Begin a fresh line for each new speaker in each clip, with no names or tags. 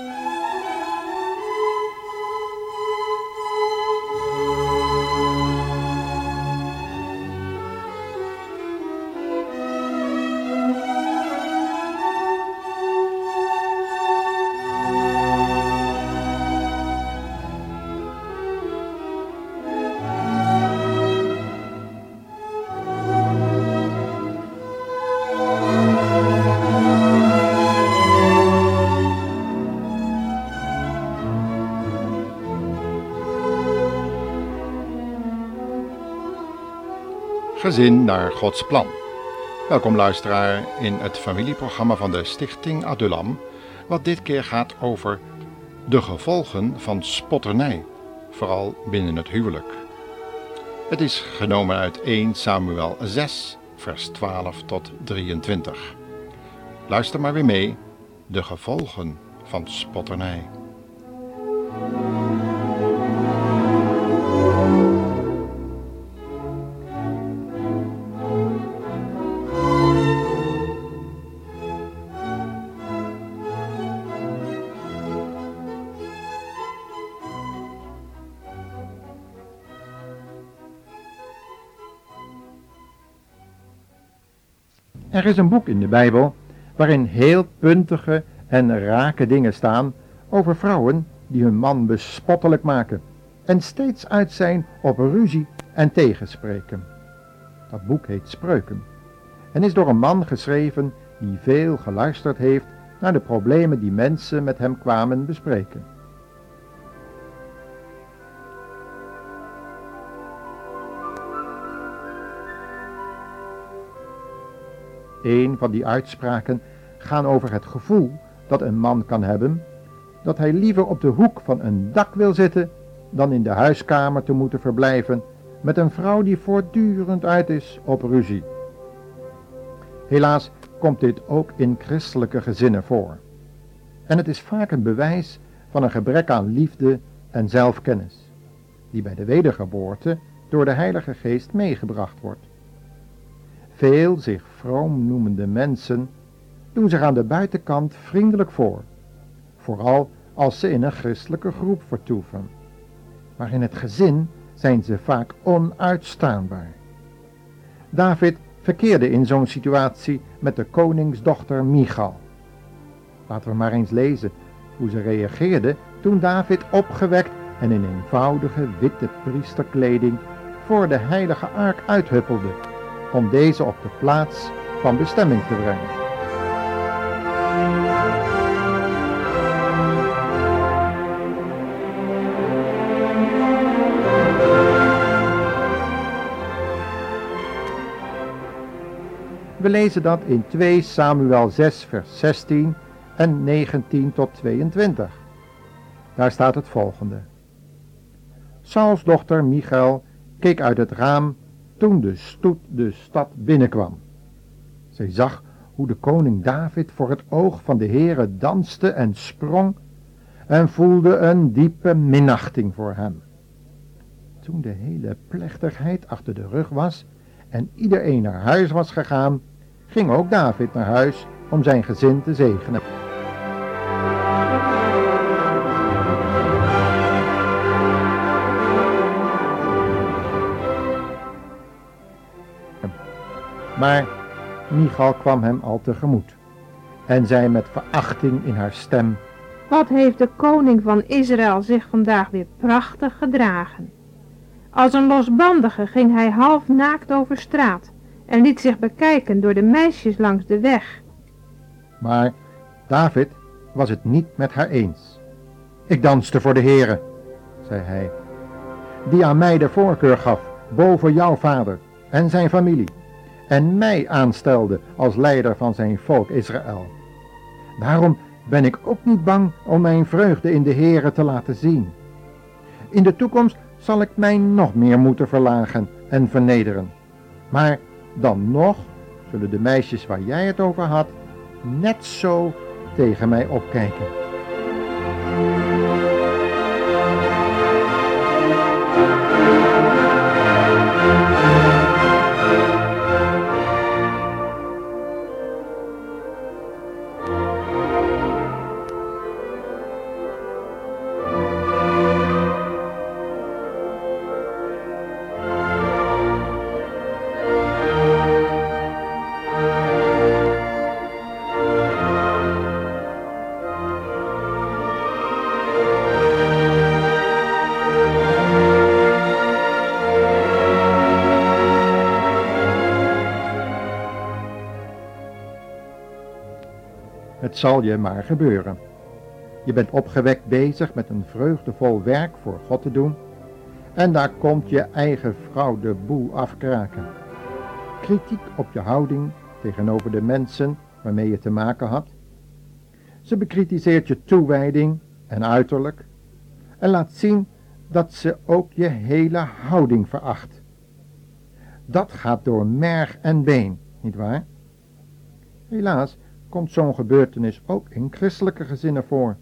Bye. Gezin naar Gods plan. Welkom luisteraar in het familieprogramma van de Stichting Adulam, wat dit keer gaat over de gevolgen van spotternij, vooral binnen het huwelijk. Het is genomen uit 1 Samuel 6, vers 12 tot 23. Luister maar weer mee, de gevolgen van spotternij.
Er is een boek in de Bijbel waarin heel puntige en rake dingen staan over vrouwen die hun man bespottelijk maken en steeds uit zijn op ruzie en tegenspreken. Dat boek heet Spreuken en is door een man geschreven die veel geluisterd heeft naar de problemen die mensen met hem kwamen bespreken. Een van die uitspraken gaan over het gevoel dat een man kan hebben dat hij liever op de hoek van een dak wil zitten dan in de huiskamer te moeten verblijven met een vrouw die voortdurend uit is op ruzie. Helaas komt dit ook in christelijke gezinnen voor. En het is vaak een bewijs van een gebrek aan liefde en zelfkennis, die bij de wedergeboorte door de Heilige Geest meegebracht wordt. Veel zich vroom noemende mensen doen zich aan de buitenkant vriendelijk voor, vooral als ze in een christelijke groep vertoeven. Maar in het gezin zijn ze vaak onuitstaanbaar. David verkeerde in zo'n situatie met de koningsdochter Michal. Laten we maar eens lezen hoe ze reageerde toen David opgewekt en in eenvoudige witte priesterkleding voor de heilige ark uithuppelde om deze op de plaats van bestemming te brengen. We lezen dat in 2 Samuel 6 vers 16 en 19 tot 22. Daar staat het volgende. Sauls dochter Michael keek uit het raam toen de stoet de stad binnenkwam. Zij zag hoe de koning David voor het oog van de heren danste en sprong en voelde een diepe minachting voor hem. Toen de hele plechtigheid achter de rug was en iedereen naar huis was gegaan, ging ook David naar huis om zijn gezin te zegenen. Maar Michal kwam hem al tegemoet en zei met verachting in haar stem,
Wat heeft de koning van Israël zich vandaag weer prachtig gedragen. Als een losbandige ging hij half naakt over straat en liet zich bekijken door de meisjes langs de weg.
Maar David was het niet met haar eens. Ik danste voor de heren, zei hij, die aan mij de voorkeur gaf boven jouw vader en zijn familie en mij aanstelde als leider van zijn volk Israël. Daarom ben ik ook niet bang om mijn vreugde in de Heere te laten zien. In de toekomst zal ik mij nog meer moeten verlagen en vernederen. Maar dan nog zullen de meisjes waar jij het over had net zo tegen mij opkijken. Zal je maar gebeuren. Je bent opgewekt bezig met een vreugdevol werk voor God te doen en daar komt je eigen vrouw de boel afkraken. Kritiek op je houding tegenover de mensen waarmee je te maken had. Ze bekritiseert je toewijding en uiterlijk en laat zien dat ze ook je hele houding veracht. Dat gaat door merg en been, nietwaar? Helaas komt zo'n gebeurtenis ook in christelijke gezinnen voor.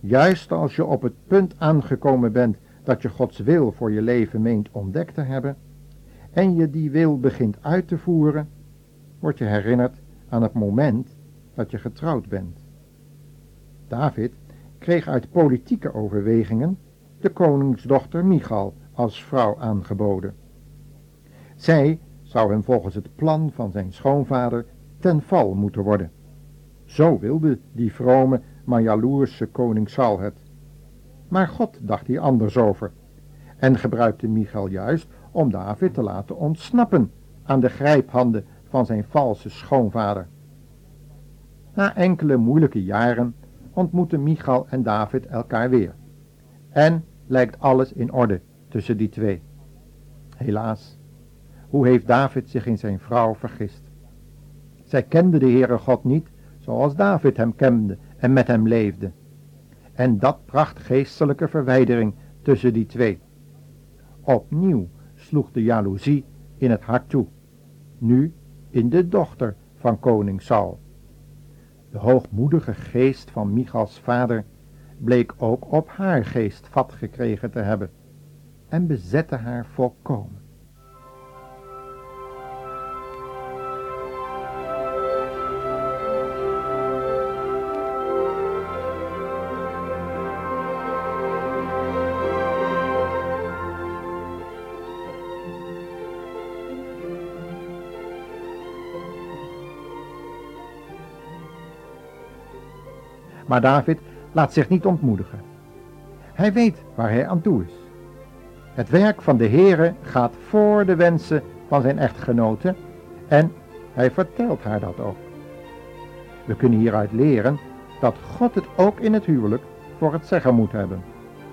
Juist als je op het punt aangekomen bent dat je Gods wil voor je leven meent ontdekt te hebben, en je die wil begint uit te voeren, word je herinnerd aan het moment dat je getrouwd bent. David kreeg uit politieke overwegingen de koningsdochter Michal als vrouw aangeboden. Zij zou hem volgens het plan van zijn schoonvader ten val moeten worden. Zo wilde die vrome, maar jaloerse koning Saul het. Maar God dacht hier anders over en gebruikte Michal juist om David te laten ontsnappen aan de grijphanden van zijn valse schoonvader. Na enkele moeilijke jaren ontmoeten Michal en David elkaar weer. En lijkt alles in orde tussen die twee. Helaas, hoe heeft David zich in zijn vrouw vergist? Zij kende de Heere God niet zoals David hem kende en met hem leefde. En dat bracht geestelijke verwijdering tussen die twee. Opnieuw sloeg de jaloezie in het hart toe, nu in de dochter van koning Saul. De hoogmoedige geest van Michals vader bleek ook op haar geest vat gekregen te hebben en bezette haar volkomen. Maar David laat zich niet ontmoedigen. Hij weet waar hij aan toe is. Het werk van de Heere gaat voor de wensen van zijn echtgenote en hij vertelt haar dat ook. We kunnen hieruit leren dat God het ook in het huwelijk voor het zeggen moet hebben.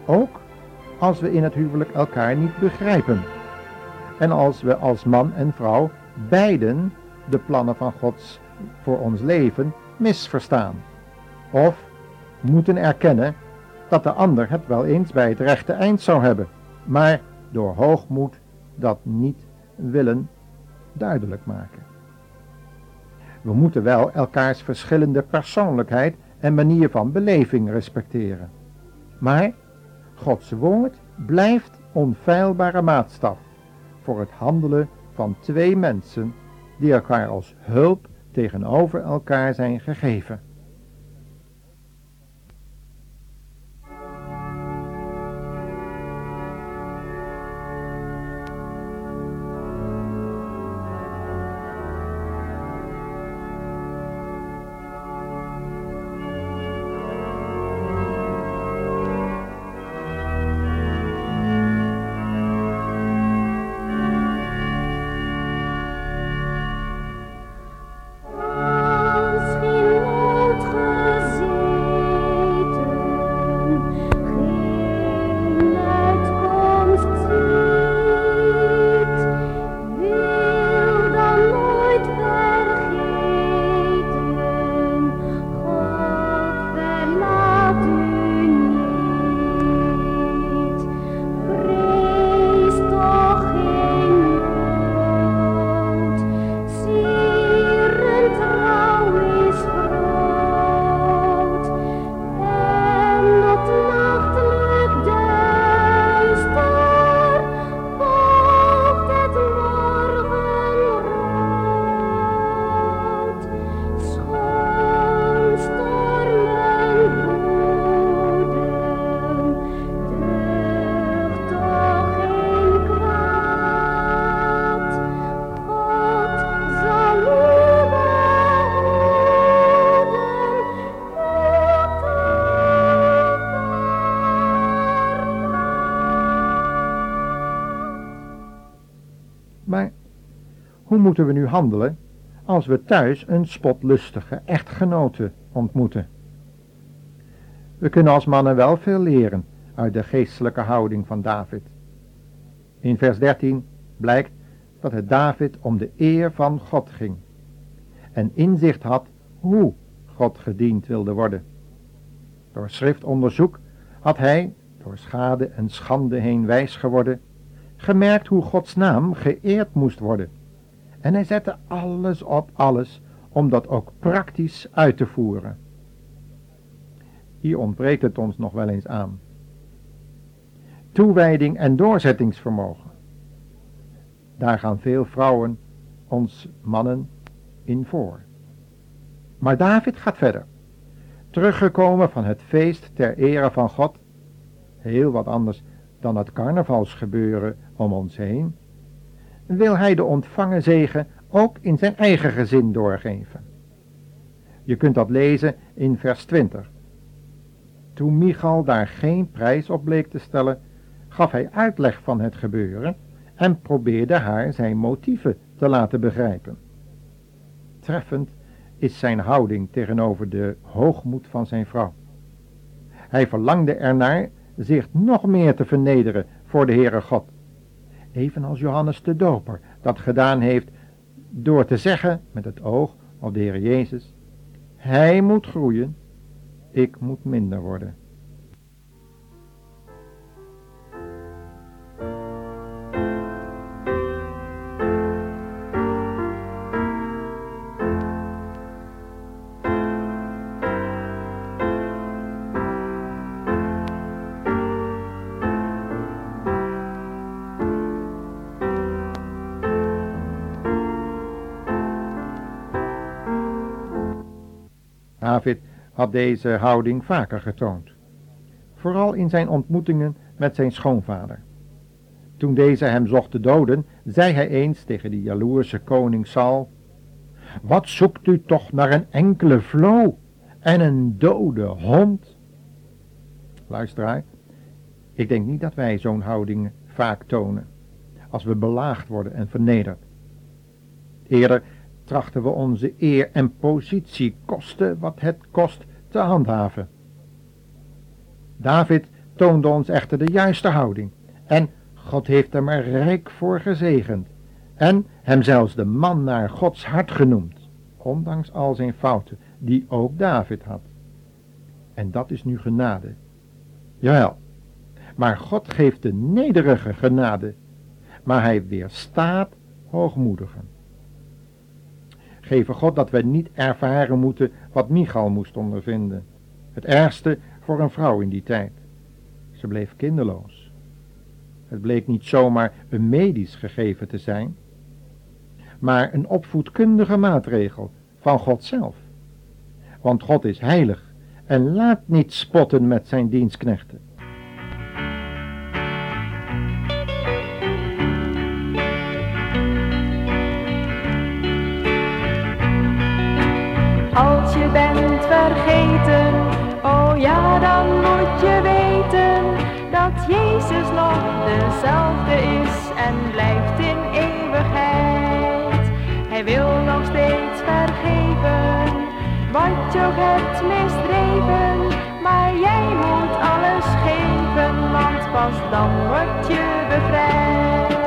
Ook als we in het huwelijk elkaar niet begrijpen. En als we als man en vrouw beiden de plannen van Gods voor ons leven misverstaan. Of moeten erkennen dat de ander het wel eens bij het rechte eind zou hebben, maar door hoogmoed dat niet willen duidelijk maken. We moeten wel elkaars verschillende persoonlijkheid en manier van beleving respecteren. Maar Gods woord blijft onfeilbare maatstaf voor het handelen van twee mensen die elkaar als hulp tegenover elkaar zijn gegeven. Hoe moeten we nu handelen als we thuis een spotlustige echtgenote ontmoeten. We kunnen als mannen wel veel leren uit de geestelijke houding van David. In vers 13 blijkt dat het David om de eer van God ging en inzicht had hoe God gediend wilde worden. Door schriftonderzoek had hij, door schade en schande heen wijs geworden, gemerkt hoe Gods naam geëerd moest worden. En hij zette alles op alles om dat ook praktisch uit te voeren. Hier ontbreekt het ons nog wel eens aan. Toewijding en doorzettingsvermogen. Daar gaan veel vrouwen ons mannen in voor. Maar David gaat verder. Teruggekomen van het feest ter ere van God, heel wat anders dan het carnavalsgebeuren om ons heen, wil hij de ontvangen zegen ook in zijn eigen gezin doorgeven. Je kunt dat lezen in vers 20. Toen Michal daar geen prijs op bleek te stellen, gaf hij uitleg van het gebeuren en probeerde haar zijn motieven te laten begrijpen. Treffend is zijn houding tegenover de hoogmoed van zijn vrouw. Hij verlangde ernaar zich nog meer te vernederen voor de Heere God. Evenals Johannes de Doper dat gedaan heeft door te zeggen met het oog op de Heer Jezus, Hij moet groeien, ik moet minder worden. David had deze houding vaker getoond. Vooral in zijn ontmoetingen met zijn schoonvader. Toen deze hem zocht te doden, zei hij eens tegen die jaloerse koning Saul, Wat zoekt u toch naar een enkele vlo en een dode hond? Luisteraar, ik denk niet dat wij zo'n houding vaak tonen, als we belaagd worden en vernederd. Eerder trachten we onze eer en positie koste wat het kost te handhaven. David toonde ons echter de juiste houding en God heeft hem er rijk voor gezegend en hem zelfs de man naar Gods hart genoemd, ondanks al zijn fouten die ook David had. En dat is nu genade. Jawel, maar God geeft de nederige genade, maar hij weerstaat hoogmoedigen geven God dat we niet ervaren moeten wat Michal moest ondervinden. Het ergste voor een vrouw in die tijd. Ze bleef kinderloos. Het bleek niet zomaar een medisch gegeven te zijn, maar een opvoedkundige maatregel van God zelf. Want God is heilig en laat niet spotten met zijn dienstknechten.
Dezelfde is en blijft in eeuwigheid. Hij wil nog steeds vergeven, wat je ook hebt misdreven, maar jij moet alles geven, want pas dan word je bevrijd.